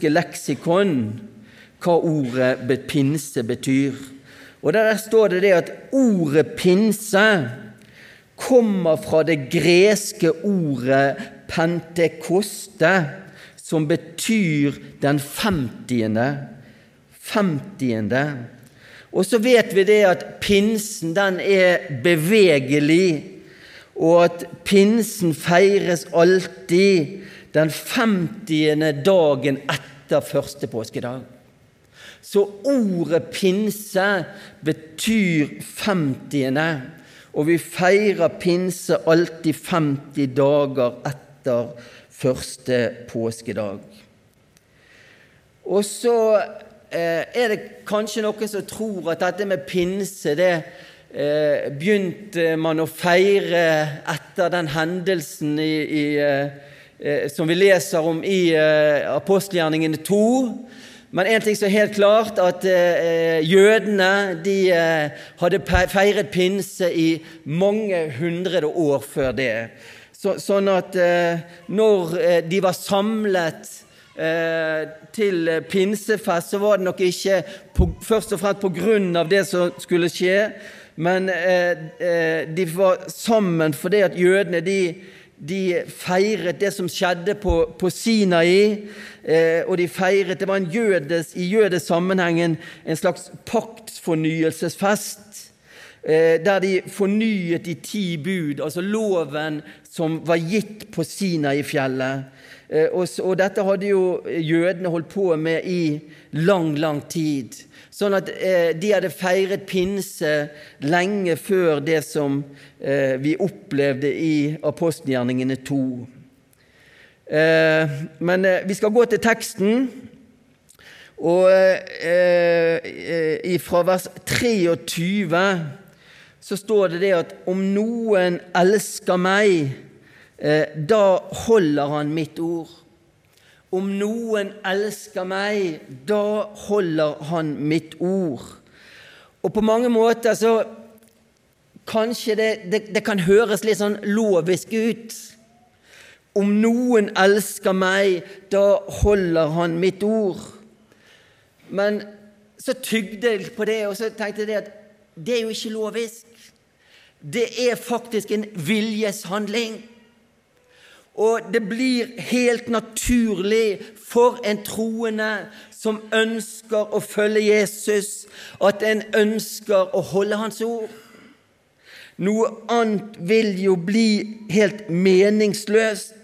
norske leksikon hva ordet pinse betyr. Og Der står det det at ordet pinse kommer fra det greske ordet pentekoste, som betyr den femtiende. Femtiende. Og så vet vi det at pinsen den er bevegelig, og at pinsen feires alltid den femtiende dagen etter første påskedag. Så ordet pinse betyr femtiende, og vi feirer pinse alltid 50 dager etter første påskedag. Og så eh, er det kanskje noen som tror at dette med pinse det eh, begynte man å feire etter den hendelsen i, i, eh, som vi leser om i eh, apostelgjerningene 2. Men en ting som er helt klart, at eh, jødene de eh, hadde feiret pinse i mange hundre år før det. Så, sånn at eh, når eh, de var samlet eh, til pinsefest, så var det nok ikke på, først og fremst på grunn av det som skulle skje, men eh, de var sammen fordi at jødene de de feiret det som skjedde på, på Sinai, eh, og de feiret Det var jødes, i jødes sammenhengen en slags paktsfornyelsesfest, eh, der de fornyet de ti bud, altså loven som var gitt på Sinai-fjellet. Eh, og, og dette hadde jo jødene holdt på med i lang, lang tid. Sånn at eh, de hadde feiret pinse lenge før det som eh, vi opplevde i apostelgjerningene 2. Eh, men eh, vi skal gå til teksten. Og eh, eh, fra vers 23 så står det det at om noen elsker meg, da holder han mitt ord. Om noen elsker meg, da holder han mitt ord. Og på mange måter så Kanskje det, det, det kan høres litt sånn lovisk ut. Om noen elsker meg, da holder han mitt ord. Men så tygde jeg på det, og så tenkte jeg at det er jo ikke lovisk. Det er faktisk en viljeshandling. Og det blir helt naturlig for en troende som ønsker å følge Jesus, at en ønsker å holde Hans ord. Noe annet vil jo bli helt meningsløst.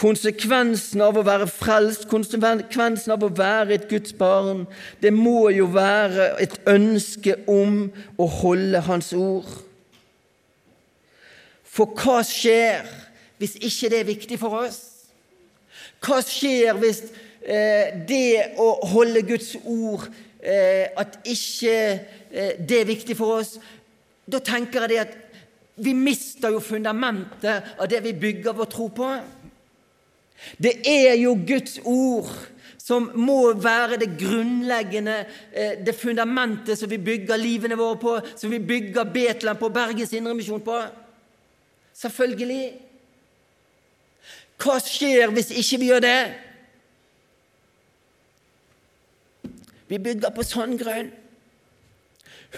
Konsekvensen av å være frelst, konsekvensen av å være et Guds barn, det må jo være et ønske om å holde Hans ord. For hva skjer hvis ikke det er viktig for oss? Hva skjer hvis eh, det å holde Guds ord eh, At ikke eh, det er viktig for oss? Da tenker jeg det at vi mister jo fundamentet av det vi bygger vår tro på. Det er jo Guds ord som må være det grunnleggende, det fundamentet som vi bygger livene våre på, som vi bygger Betlehem på, Bergens Indremisjon på. Selvfølgelig. Hva skjer hvis ikke vi gjør det? Vi bygger på sånn grunn.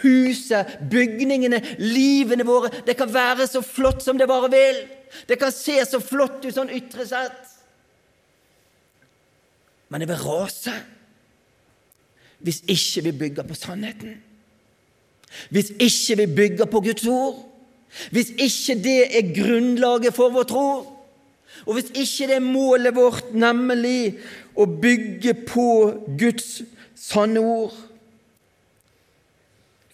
Huset, bygningene, livene våre Det kan være så flott som det bare vil. Det kan se så flott ut sånn ytre sett. Men det vil rase hvis ikke vi bygger på sannheten. Hvis ikke vi bygger på Guds ord. Hvis ikke det er grunnlaget for vår tro. Og hvis ikke det er målet vårt, nemlig å bygge på Guds sanne ord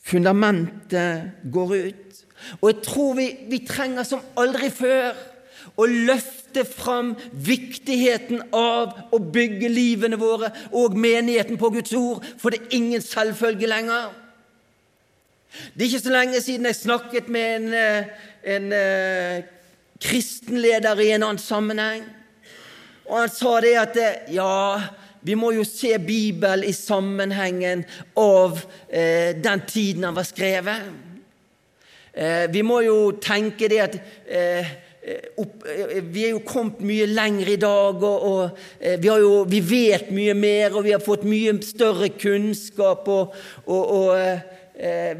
Fundamentet går ut. Og jeg tror vi, vi trenger som aldri før å løfte fram viktigheten av å bygge livene våre og menigheten på Guds ord, for det er ingen selvfølge lenger. Det er ikke så lenge siden jeg snakket med en, eh, en eh, kristenleder i en annen sammenheng. Og han sa det at ja, vi må jo se Bibelen i sammenhengen av eh, den tiden han var skrevet. Eh, vi må jo tenke det at eh, opp, vi er jo kommet mye lenger i dag, og, og vi, jo, vi, vet mye mer, og vi har fått mye større kunnskap. og, og, og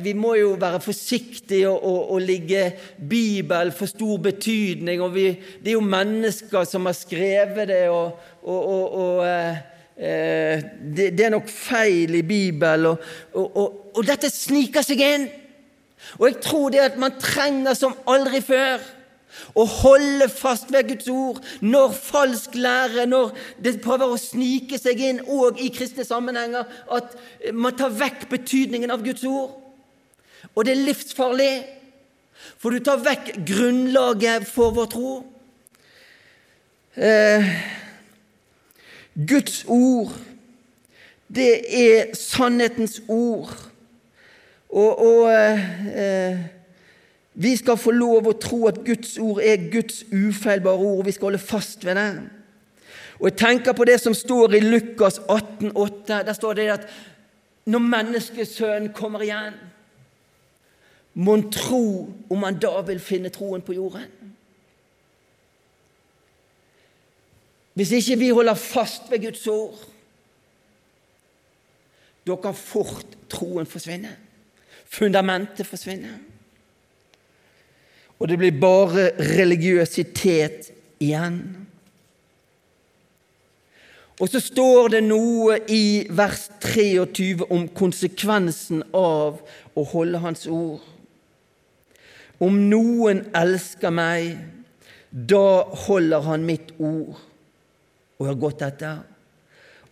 vi må jo være forsiktige og, og, og ligge Bibelen for stor betydning. og vi, Det er jo mennesker som har skrevet det, og, og eh, det, det, er nok feil i Bibelen. Og, dette sniker seg inn. Og jeg tror det at man trenger som aldri før å holde fast ved Guds ord når falsk lære, når det prøver å snike seg inn, òg i kristne sammenhenger, at man tar vekk betydningen av Guds ord. Og det er livsfarlig, for du tar vekk grunnlaget for vår tro. Eh, Guds ord, det er sannhetens ord. Og, og eh, vi skal få lov å tro at Guds ord er Guds ufeilbare ord, og vi skal holde fast ved det. Og Jeg tenker på det som står i Lukas 18,8. Der står det at når menneskesønnen kommer igjen, mon tro om han da vil finne troen på jorden? Hvis ikke vi holder fast ved Guds ord, da kan fort troen forsvinne fundamentet forsvinner. Og det blir bare religiøsitet igjen. Og så står det noe i vers 23 om konsekvensen av å holde Hans ord. Om noen elsker meg, da holder han mitt ord og har gått etter.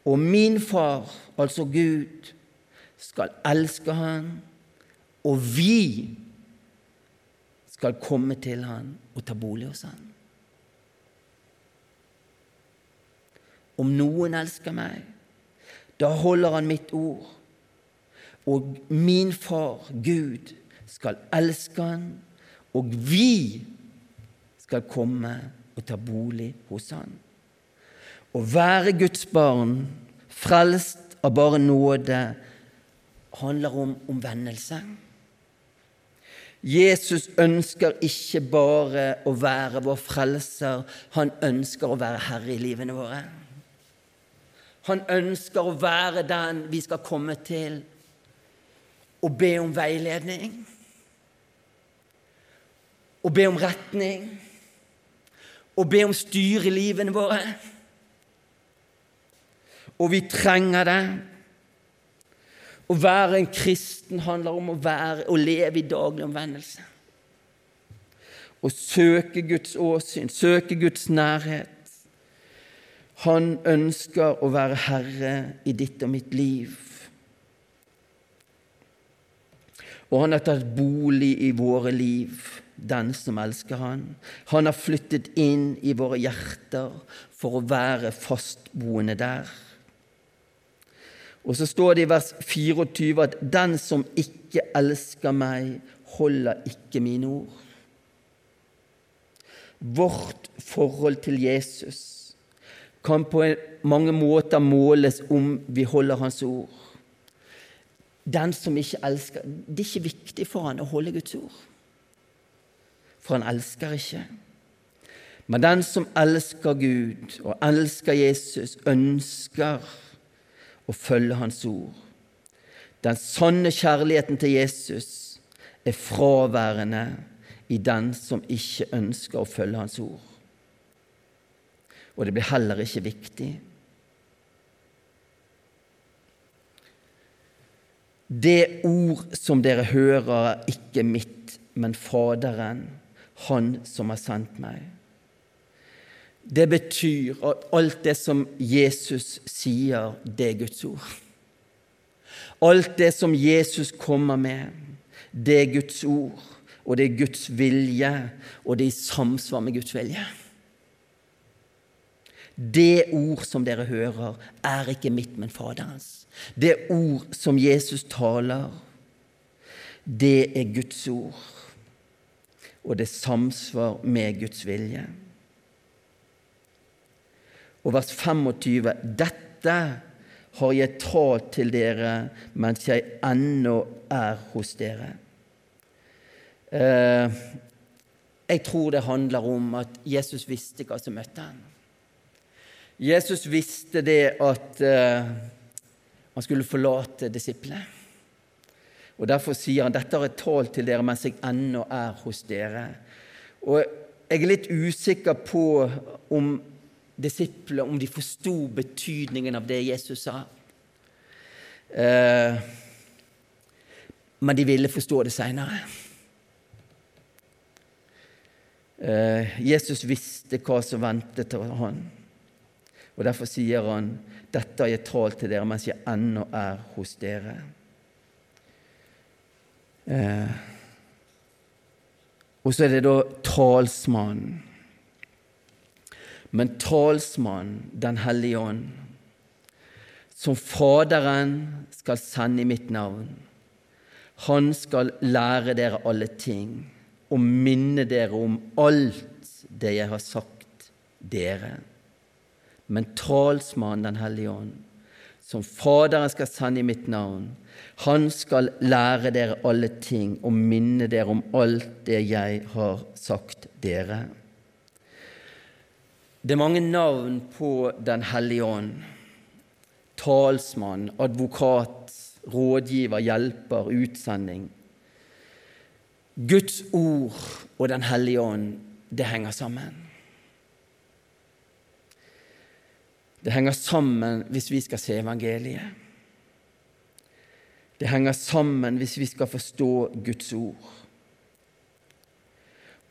Og min far, altså Gud, skal elske han og vi skal komme til han og ta bolig hos han. Om noen elsker meg, da holder han mitt ord. Og min far, Gud, skal elske han, og vi skal komme og ta bolig hos han. Å være Guds barn, frelst av bare nåde, handler om omvendelse. Jesus ønsker ikke bare å være vår frelser, han ønsker å være herre i livene våre. Han ønsker å være den vi skal komme til og be om veiledning. Og be om retning. Og be om styr i livene våre. Og vi trenger det. Å være en kristen handler om å, være, å leve i daglig omvendelse. Å søke Guds åsyn, søke Guds nærhet. Han ønsker å være herre i ditt og mitt liv. Og han har tatt bolig i våre liv, den som elsker han. Han har flyttet inn i våre hjerter for å være fastboende der. Og så står det i vers 24 at 'den som ikke elsker meg, holder ikke mine ord'. Vårt forhold til Jesus kan på mange måter måles om vi holder Hans ord. Den som ikke elsker Det er ikke viktig for han å holde Guds ord, for han elsker ikke. Men den som elsker Gud og elsker Jesus, ønsker og følge Hans ord. Den sanne kjærligheten til Jesus er fraværende i den som ikke ønsker å følge Hans ord. Og det blir heller ikke viktig. Det ord som dere hører, er ikke mitt, men Faderen, Han som har sendt meg. Det betyr at alt det som Jesus sier, det er Guds ord. Alt det som Jesus kommer med, det er Guds ord, og det er Guds vilje, og det er i samsvar med Guds vilje. Det ord som dere hører, er ikke mitt, men Faderens. Det ord som Jesus taler, det er Guds ord, og det samsvar med Guds vilje. Og vers 25.: Dette har jeg talt til dere mens jeg ennå er hos dere. Eh, Jeg tror det handler om at Jesus visste hva som møtte ham. Jesus visste det at uh, han skulle forlate disiplene. Og Derfor sier han dette har jeg talt til dere mens jeg ennå er hos dere. Og Jeg er litt usikker på om disiplene om de forsto betydningen av det Jesus sa. Uh, men de ville forstå det seinere. Eh, Jesus visste hva som ventet av han. Og Derfor sier han, 'Dette har jeg talt til dere mens jeg ennå er hos dere'. Eh, og så er det da talsmannen. Men talsmannen, Den hellige ånd, som Faderen skal sende i mitt navn, han skal lære dere alle ting og minne dere om alt det jeg har sagt dere. Men talsmannen Den hellige ånd, som Faderen skal sende i mitt navn, han skal lære dere alle ting og minne dere om alt det jeg har sagt dere. Det er mange navn på Den hellige ånd. Talsmann, advokat, rådgiver, hjelper, utsending. Guds ord og Den hellige ånd, det henger sammen. Det henger sammen hvis vi skal se evangeliet. Det henger sammen hvis vi skal forstå Guds ord.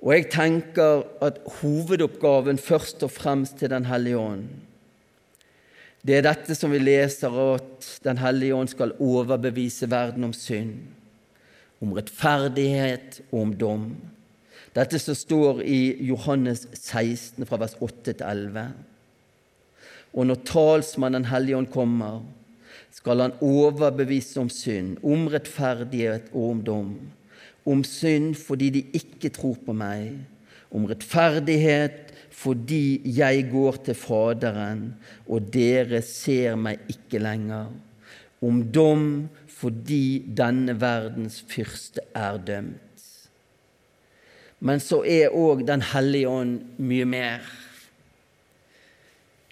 Og jeg tenker at hovedoppgaven først og fremst til Den hellige ånd, det er dette som vi leser, at Den hellige ånd skal overbevise verden om synd om rettferdighet og om dom. Dette som står i Johannes 16, fra vers 8 til 11. Og når talsmannen Hellige Ånd kommer, skal han overbevise om synd, om rettferdighet og om dom. Om synd fordi de ikke tror på meg, om rettferdighet fordi jeg går til Faderen, og dere ser meg ikke lenger. Om dom fordi denne verdens fyrste er dømt. Men så er òg Den hellige ånd mye mer.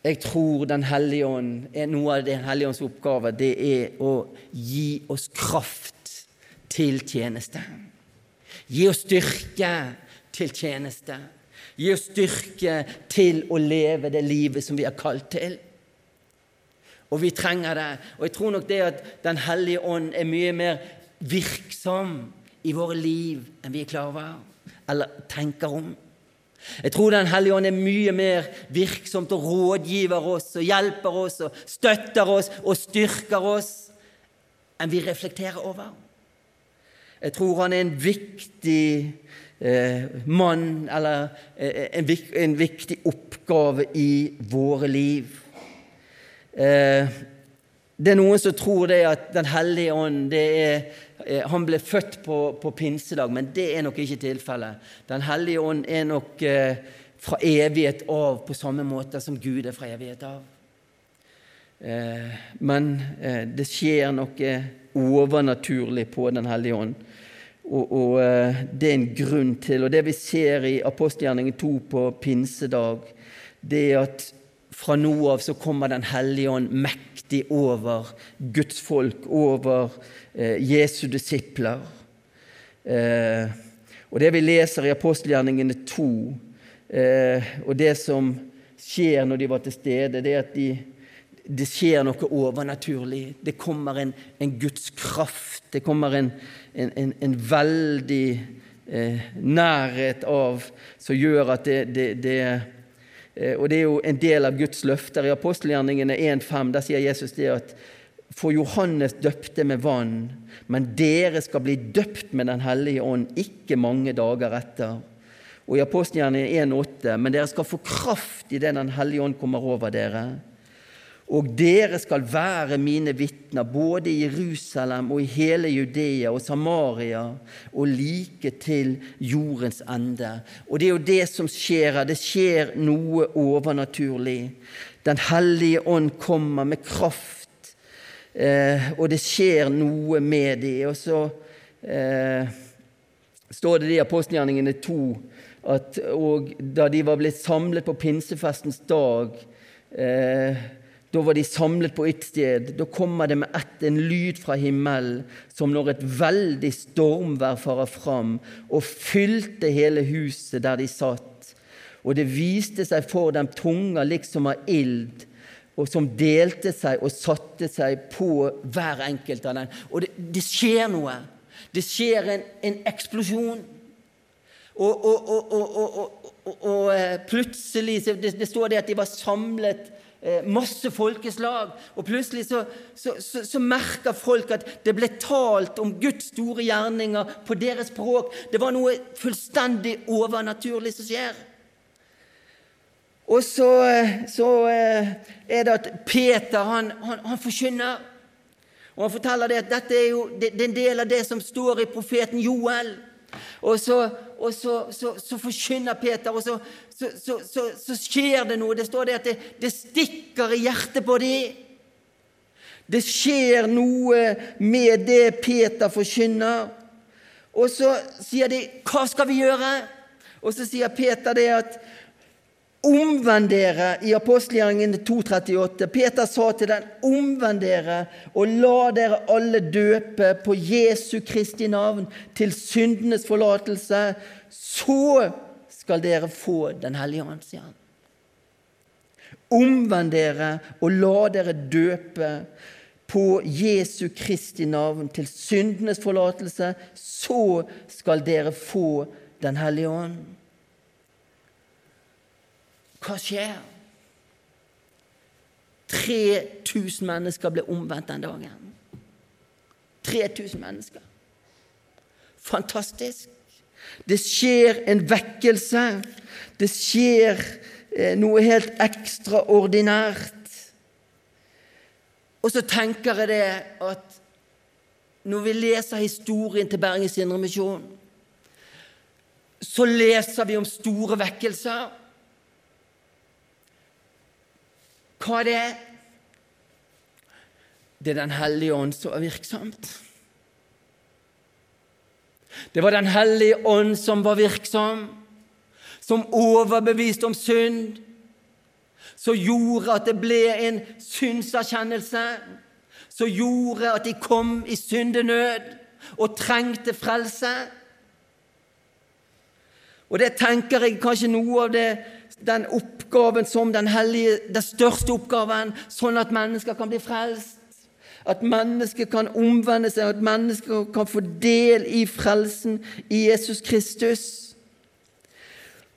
Jeg tror Den hellige ånd er noe av Den hellige ånds oppgave det er å gi oss kraft til tjeneste. Gi oss styrke til tjeneste. Gi oss styrke til å leve det livet som vi er kalt til. Og vi trenger det. Og jeg tror nok det at Den hellige ånd er mye mer virksom i våre liv enn vi er klar over eller tenker om. Jeg tror Den hellige ånd er mye mer virksomt og rådgiver oss og hjelper oss og støtter oss og styrker oss enn vi reflekterer over. Jeg tror han er en viktig eh, mann, eller eh, en, en viktig oppgave i våre liv. Eh, det er noen som tror det at Den hellige ånd er, eh, han ble født på, på, pinsedag, men det er nok ikke tilfellet. Den hellige ånd er nok eh, fra evighet av på samme måte som Gud er fra evighet av. men det skjer noe overnaturlig på Den hellige ånd. Og, og, det er en grunn til. Og det vi ser i apostelgjerningen 2 på pinsedag, det er at fra nå av så kommer Den hellige ånd mektig over Guds folk, over eh, Jesu disipler. Eh, og det vi leser i apostelgjerningene 2, eh, og det som skjer når de var til stede, det er at de, det skjer noe overnaturlig. Det kommer en, en Guds kraft. Det kommer en, en, en veldig eh, nærhet av som gjør at det, det, det Eh, og Det er jo en del av Guds løfter. I apostelgjerningene 1,5 der sier Jesus det at for Johannes døpte med vann, men dere skal bli døpt med Den hellige ånd ikke mange dager etter. Og i apostelgjerningene 1,8.: Men dere skal få kraft idet Den hellige ånd kommer over dere. Og dere skal være mine vitner både i Jerusalem og i hele Judea og Samaria og like til jordens ende. Og det er jo det som skjer her. Det skjer noe overnaturlig. Den hellige ånd kommer med kraft, eh, og det skjer noe med dem. Og så eh, står det i apostelgjerningene to at da de var blitt samlet på pinsefestens dag eh, Da var de samlet på ett sted. Da kommer det med ett en lyd fra himmelen, som når et veldig stormvær farer fram, og fylte hele huset der de satt. Og det viste seg for dem tunger liksom av ild, og som delte seg og satte seg på hver enkelt av dem. Og det, det skjer noe. Det skjer en, en eksplosjon. Og, og, og, og eh, plutselig det, det, står det at de var samlet masse folkeslag. Og plutselig så, så, så, så merka folk at det ble talt om Guds store gjerninger på deres språk. Det var noe fullstendig overnaturlig som skjer. Og så, eh, så er det at Peter han, han, han forkynner. Og Han forteller det at dette er jo det, det er en del av det som står i profeten Joel. Og så, og så, så, så forkynner Peter, og så, så, skjer det noe. Det står det at det, det stikker i hjertet på dem. Det skjer noe med det Peter forkynner. Og så sier de 'Hva skal vi gjøre?' Og så sier Peter det at Omvend dere i apostelgjerningen 2,38. Peter sa til den, omvend dere og la dere alle døpe på Jesu Kristi navn til syndenes forlatelse. Så skal dere få Den hellige ånds sier. Omvend dere og la dere døpe på Jesu Kristi navn til syndenes forlatelse. Så skal dere få Den hellige ånd. Hva skjer? 3000 mennesker ble omvendt den dagen. 3000 mennesker. Fantastisk. Det skjer en vekkelse. Det skjer eh, noe helt ekstraordinært. Og så tenker jeg det at når vi leser historien til Bergens Indremisjon, så leser vi om store vekkelser. Hva er det? Det er Den hellige ånd som er virksomt. Det var Den hellige ånd som var virksom, som overbeviste om synd, som gjorde at det ble en syndserkjennelse, som gjorde at de kom i syndenød og trengte frelse. Og det tenker jeg kanskje noe av det den oppgaven som den hellige, den største oppgaven, sånn at mennesker kan bli frelst. At mennesker kan omvende seg, at mennesker kan få del i frelsen i Jesus Kristus.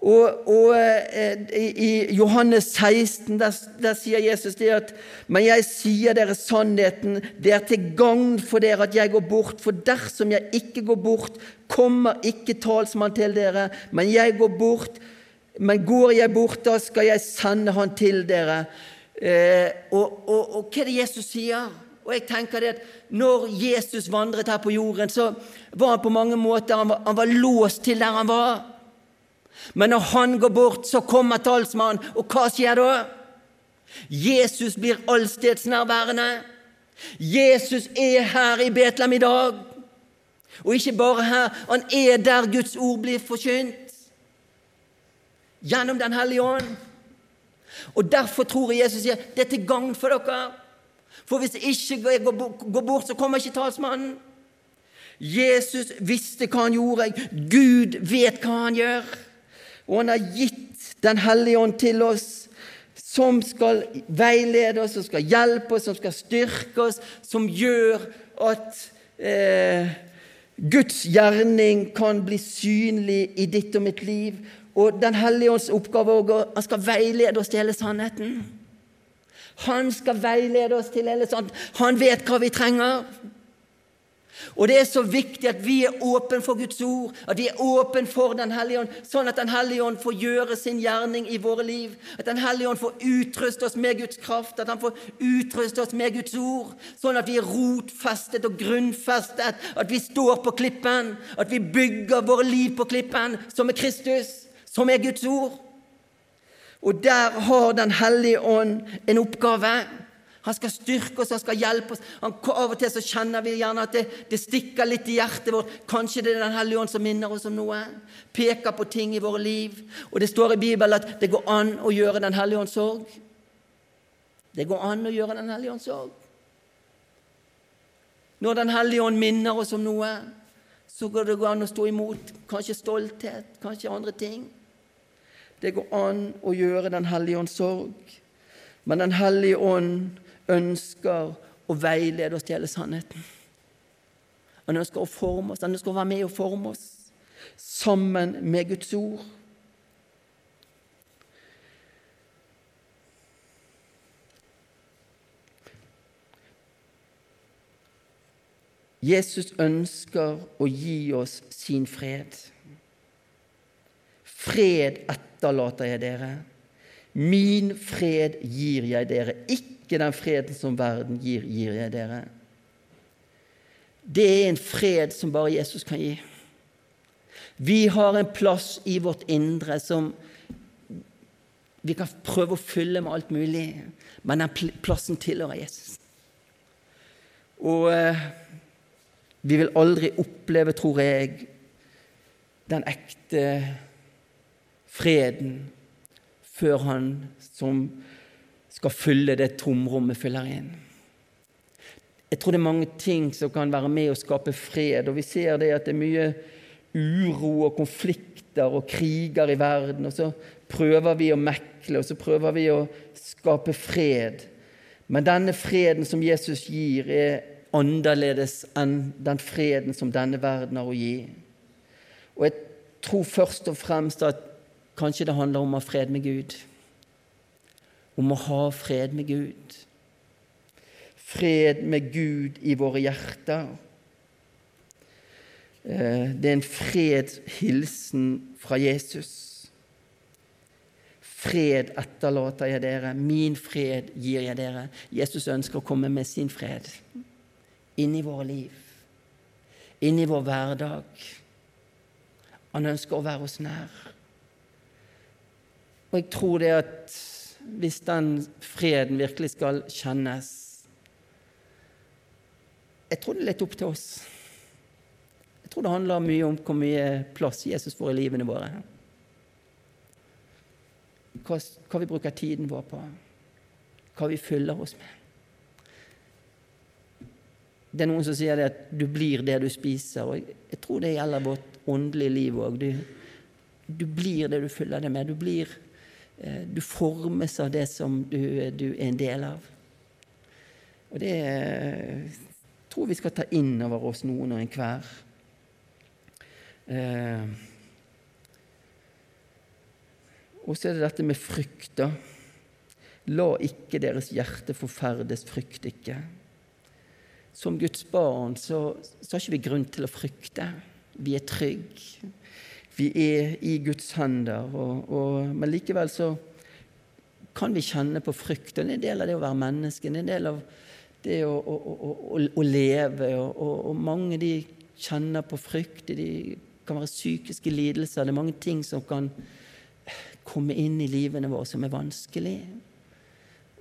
Og, og eh, I Johannes 16 der, der, sier Jesus det at Men jeg sier dere sannheten, det er til gagn for dere at jeg går bort, for dersom jeg ikke går bort, kommer ikke talsmann til dere, men jeg går bort men går jeg bort, da skal jeg sende han til dere. Eh, og, og, og, hva er det Jesus sier? Og jeg tenker det at Når Jesus vandret her på jorden, så var han på mange måter han var, han var låst til der han var. Men når han går bort, så kommer talsmannen, og hva skjer da? Jesus blir allstedsnærværende. Jesus er her i Betlehem i dag. Og ikke bare her, han er der Guds ord blir forkynt gjennom Den hellige ånd. Og Derfor tror jeg Jesus sier det er til gagn for dere. For hvis jeg ikke går bort, så kommer ikke talsmannen. Jesus visste hva han gjorde. Gud vet hva han gjør. Og han har gitt Den hellige ånd til oss, som skal veilede oss, som skal hjelpe oss, som skal styrke oss, som gjør at eh, Guds gjerning kan bli synlig i ditt og mitt liv, og Den hellige ånds oppgave er at han skal veilede oss til hele sannheten. Han skal veilede oss til hele sannheten. Han vet hva vi trenger. Og Det er så viktig at vi er åpne for Guds ord, at vi er åpne for Den hellige ånd, sånn at Den hellige ånd får gjøre sin gjerning i våre liv. At Den hellige ånd får utruste oss med Guds kraft, at han får utruste oss med Guds ord. Sånn at vi er rotfestet og grunnfestet, at vi står på klippen, at vi bygger våre liv på klippen, som er Kristus som er Guds ord. Og der har Den hellige ånd en oppgave. Han skal styrke oss, han skal hjelpe oss. Han, av og til så kjenner vi gjerne at det, det stikker litt i hjertet vårt. Kanskje det er Den hellige ånd som minner oss om noe, peker på ting i våre liv. Og det står i Bibelen at det går an å gjøre Den hellige ånds sorg. Det går an å gjøre Den hellige ånds sorg. Når Den hellige ånd minner oss om noe, så går det an å stå imot kanskje stolthet, kanskje andre ting. Det går an å gjøre Den hellige ånds sorg. Men Den hellige ånd ønsker å veilede oss til hele sannheten. Han ønsker å forme oss, han ønsker å være med og forme oss sammen med Guds ord. Jesus ønsker å gi oss sin fred. Fred etterlater jeg dere. Min fred gir jeg dere, ikke den freden som verden gir, gir jeg dere. Det er en fred som bare Jesus kan gi. Vi har en plass i vårt indre som vi kan prøve å fylle med alt mulig, men den plassen tilhører Jesus. Og eh, vi vil aldri oppleve, tror jeg, den ekte freden før han som skal fylle det tomrommet, fyller inn. Jeg tror det er mange ting som kan være med å skape fred, og vi ser det at det er mye uro og konflikter og kriger i verden, og så prøver vi å mekle, og så prøver vi å skape fred. Men denne freden som Jesus gir, er annerledes enn den freden som denne verden har å gi. Og jeg tror først og fremst at Kanskje det handler om å ha fred med Gud. Om å ha fred med Gud. Fred med Gud i våre hjerter. Eh, det er en fredshilsen fra Jesus. Fred etterlater jeg dere, min fred gir jeg dere. Jesus ønsker å komme med sin fred inn i våre liv, inn i vår hverdag. Han ønsker å være oss nær. Og jeg tror det at hvis den freden virkelig skal kjennes Jeg tror det er litt opp til oss. Jeg tror det handler mye om hvor mye plass Jesus får i livene våre. Hva, hva vi bruker tiden vår på, hva vi fyller oss med. Det er noen som sier det at du blir det du spiser. og Jeg tror det gjelder vårt åndelige liv òg. Du, du, blir det du fyller det med. Du blir du formes av det som du, du, er en del av. Og det eh, tror vi skal ta inn over oss noen og enhver. Eh, og så er det dette med frykt, da. La ikke deres hjerte forferdes, frykt ikke. Som Guds barn så, så har ikke vi grunn til å frykte. Vi er trygge. Vi er i Guds hender, og, og, men likevel så kan vi kjenne på frykt. Det er en del av det å være menneske, det en del av det å, å, å, leve. Og, mange de kjenner på frykt. De kan være psykiske lidelser. Det er mange ting som kan komme inn i livene våre som er vanskelig.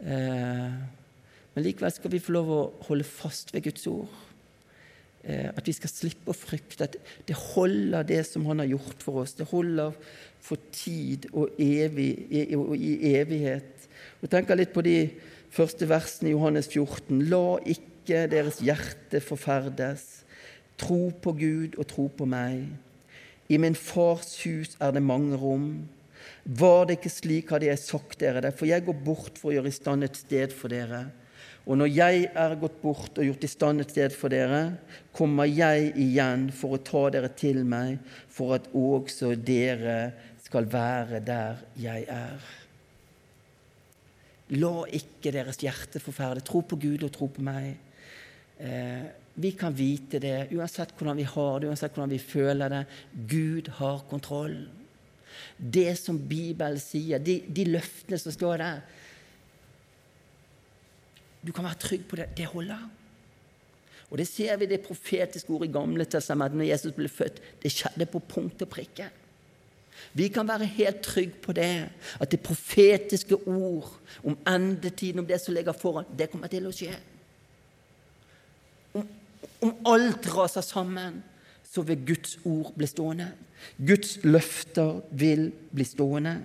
Eh, men likevel skal vi få lov å holde fast ved Guds ord. Eh, at vi skal slippe å frykte. At det holder, det som Han har gjort for oss. Det holder for tid og, evig, og i evighet. Og tenker litt på de første versene i Johannes 14. La ikke deres hjerte forferdes. Tro på Gud og tro på meg. I min fars hus er det mange rom. Var det ikke slik, hadde jeg sagt dere det, for jeg går bort for å gjøre i stand et sted for dere. Og når jeg er gått bort og gjort i stand et sted for dere, kommer jeg igjen for å ta dere til meg, for at også dere skal være der jeg er. La ikke deres hjerte forferde. Tro på Gud og tro på meg. Eh, vi kan vite det, uansett hvordan vi har det, uansett hvordan vi føler det. Gud har kontroll. Det som Bibelen sier, de, de løftene som står der, du kan være trygg på det. Det holder. Og Det ser vi det profetiske ordet i Gamle testamentet når Jesus ble født. Det skjedde på punkt og prikke. Vi kan være helt trygge på det, at det profetiske ord om endetiden, om det som ligger foran, det kommer til å skje. Om, om alt raser sammen, så vil Guds ord bli stående. Guds løfter vil bli stående.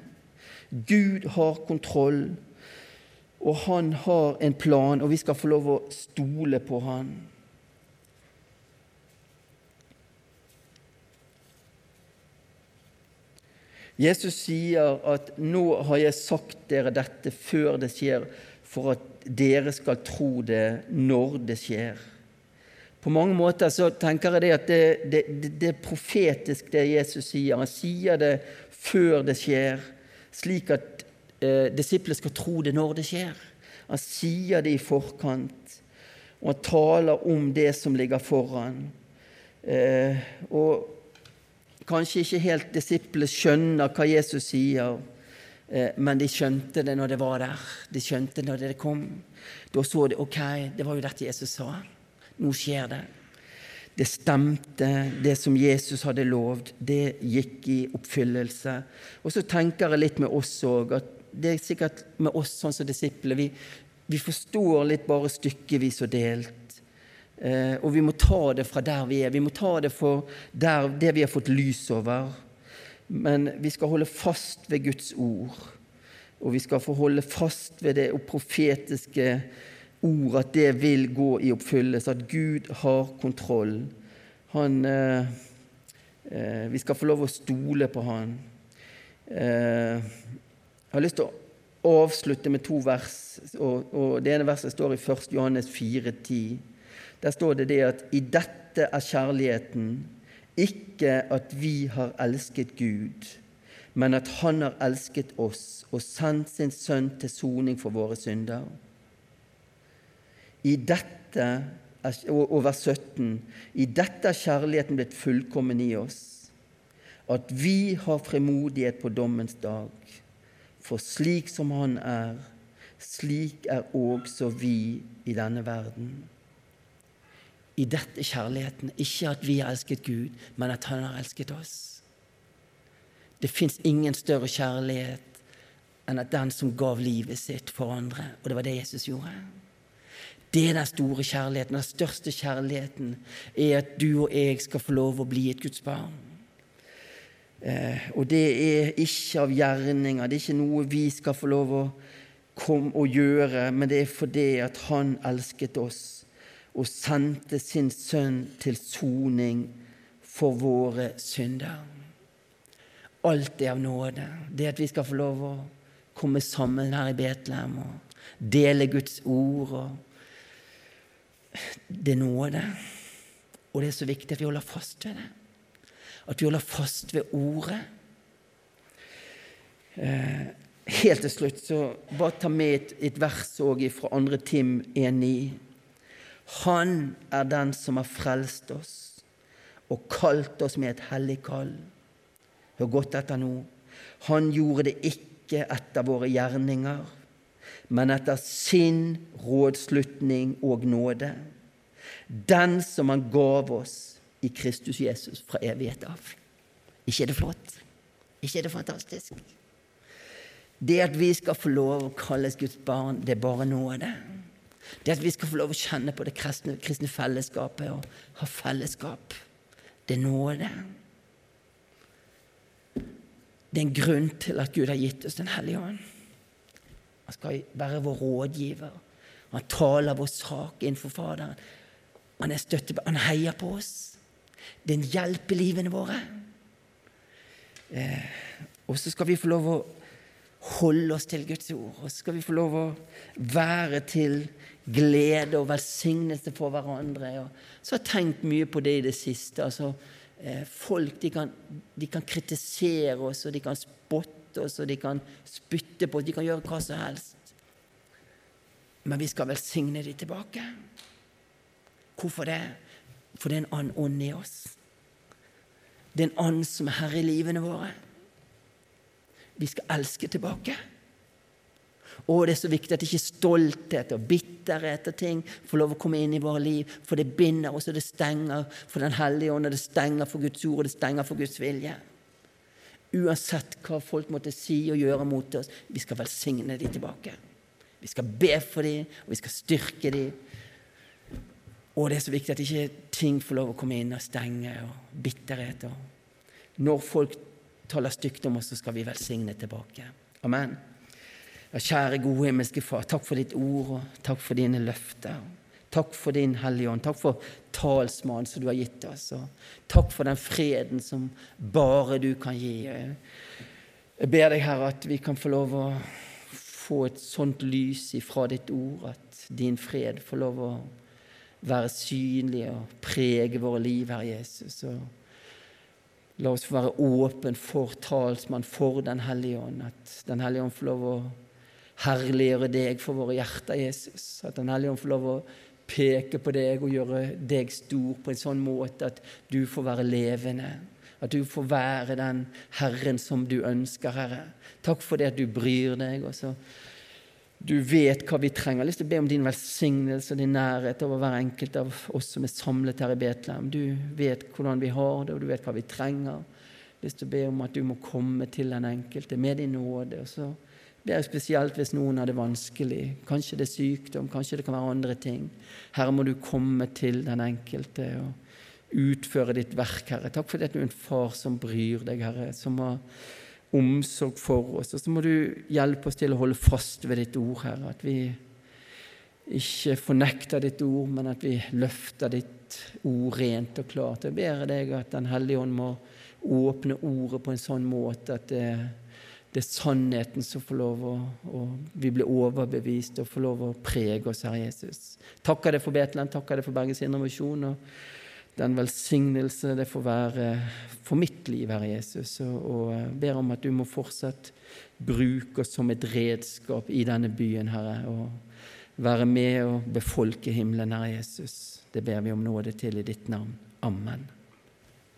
Gud har kontroll, og han har en plan, og vi skal få lov å stole på han. Jesus sier at 'nå har jeg sagt dere dette før det skjer', for at dere skal tro det når det skjer. På mange måter så tenker jeg det at det, det, det, det er profetisk, det Jesus sier. Han sier det før det skjer, slik at eh, disiplene skal tro det når det skjer. Han sier det i forkant, og han taler om det som ligger foran. Eh, og kanskje ikke helt disiplene skjønner hva Jesus sier, eh, men de skjønte det når det var der. De skjønte det når det kom. Da så de ok, det var jo dette Jesus sa. Nå skjer det. Det stemte, det som Jesus hadde lovd, det gikk i oppfyllelse. Og så tenker jeg litt med oss òg, at det er sikkert med oss sånn som disipler. Vi, vi forstår litt bare stykkevis og delt. Eh, og vi må ta det fra der vi er. Vi må ta det for der, det vi har fått lys over. Men vi skal holde fast ved Guds ord. Og vi skal få holde fast ved det profetiske ord, at det vil gå i oppfyllelse. At Gud har kontroll. Han, eh, eh, vi skal få lov å stole på Han. Eh, jeg har lyst til å avslutte med to vers. og, og Det ene verset står i 1. Johannes 4,10. Der står det det at i dette er kjærligheten ikke at vi har elsket Gud, men at Han har elsket oss og sendt sin sønn til soning for våre synder. I dette og vers 17. I dette er kjærligheten blitt fullkommen i oss, at vi har fremodighet på dommens dag. For slik som Han er, slik er også vi i denne verden i dette kjærligheten. Ikke at vi har elsket Gud, men at Han har elsket oss. Det fins ingen større kjærlighet enn at den som gav livet sitt for andre. Og det var det Jesus gjorde. Det er den store kjærligheten. Den største kjærligheten er at du og jeg skal få lov å bli et Guds barn. Eh, og det er ikke av gjerninger, det er ikke noe vi skal få lov å komme og gjøre, men det er fordi at Han elsket oss og sendte sin sønn til soning for våre synder. Alt er av nåde. Det at vi skal få lov å komme sammen her i Betlehem og dele Guds ord og Det er nåde. Og det er så viktig at vi holder fast ved det. At vi holder fast ved ordet. Eh, helt til slutt så bare ta med et, et vers òg fra 2. Tim 1,9. Han er den som har frelst oss og kalt oss med et hellig kall. Hør godt etter nå. Han gjorde det ikke etter våre gjerninger, men etter sin rådslutning og nåde. Den som han gav oss i Kristus Jesus fra evighet av. Ikke er det flott? Ikke er det fantastisk? Det at vi skal få lov å kalles Guds barn, det er bare noe av Det Det at vi skal få lov å kjenne på det kristne, kristne fellesskapet og ha fellesskap, det er noe av det. Det er en grunn til at Gud har gitt oss Den hellige ånd. Han skal være vår rådgiver. Han taler vår sak innenfor Faderen. Han er støtte, han heier på oss. Det er en hjelp i livene våre. Eh, og så skal vi få lov å holde oss til Guds ord. Og så skal vi få lov å være til glede og velsignelse for hverandre. Og så har jeg tenkt mye på det i det siste. altså eh, Folk de kan, de kan, kritisere oss, og de kan spotte oss, og de kan spytte på oss. De kan gjøre hva som helst. Men vi skal velsigne dem tilbake. Hvorfor det? For det er en annen ånd i oss. Det er en ånd som er herre i livene våre. Vi skal elske tilbake. Og det er så viktig at ikke stolthet og bitterhet og ting får lov å komme inn i våre liv, for det binder oss, og det stenger for Den hellige ånd, og det stenger for Guds ord, og det stenger for Guds vilje. Uansett hva folk måtte si og gjøre mot oss, vi skal velsigne dem tilbake. Vi skal be for dem, og vi skal styrke dem. Og det er så viktig at ikke ting får lov å komme inn og stenge, og bitterhet. Og når folk taler stygt om oss, så skal vi velsigne tilbake. Amen. Ja, kjære, gode himmelske Far, takk for ditt ord, og takk for dine løfter. Takk for din Hellige Ånd. Takk for talsmannen som du har gitt oss. Og takk for den freden som bare du kan gi. Jeg ber deg, Herre, at vi kan få lov å få et sånt lys ifra ditt ord, at din fred får lov å være synlige og prege våre liv, Herre Jesus. Og la oss få være åpen for talsmann, for Den hellige ånd. At Den hellige ånd får lov å herliggjøre deg for våre hjerter, Jesus. At Den hellige ånd får lov å peke på deg og gjøre deg stor på en sånn måte at du får være levende. At du får være den Herren som du ønsker, Herre. Takk for det at du bryr deg. og så du vet hva vi trenger. Jeg har lyst til å be om din velsignelse og din nærhet over hver enkelt av oss som er samlet her i Betlehem. Du vet hvordan vi har det, og du vet hva vi trenger. Jeg har lyst be om at du må komme til den enkelte med din nåde. og så ber jeg spesielt hvis noen har det vanskelig. Kanskje det er sykdom, kanskje det kan være andre ting. Herre, må du komme til den enkelte og utføre ditt verk, Herre. Takk for at du er en far som bryr deg, Herre, som har omsorg for oss. Og så må du hjelpe oss til å holde fast ved ditt ord, Herre. At vi ikke fornekter ditt ord, men at vi løfter ditt ord rent og klart. Jeg ber deg at Den hellige ånd må åpne ordet på en sånn måte at det det er sannheten som får lov å og Vi blir overbevist og får lov å prege oss, Herre Jesus. Takker deg for Betlehem, takker deg for Bergens Indremisjon. Og den velsignelse det får være for mitt liv, Herre Jesus. Og, ber om at du må fortsatt bruke oss som et redskap i denne byen, Herre. Og være med og befolke himmelen, Herre Jesus. Det ber vi om nåde til i ditt navn. Amen.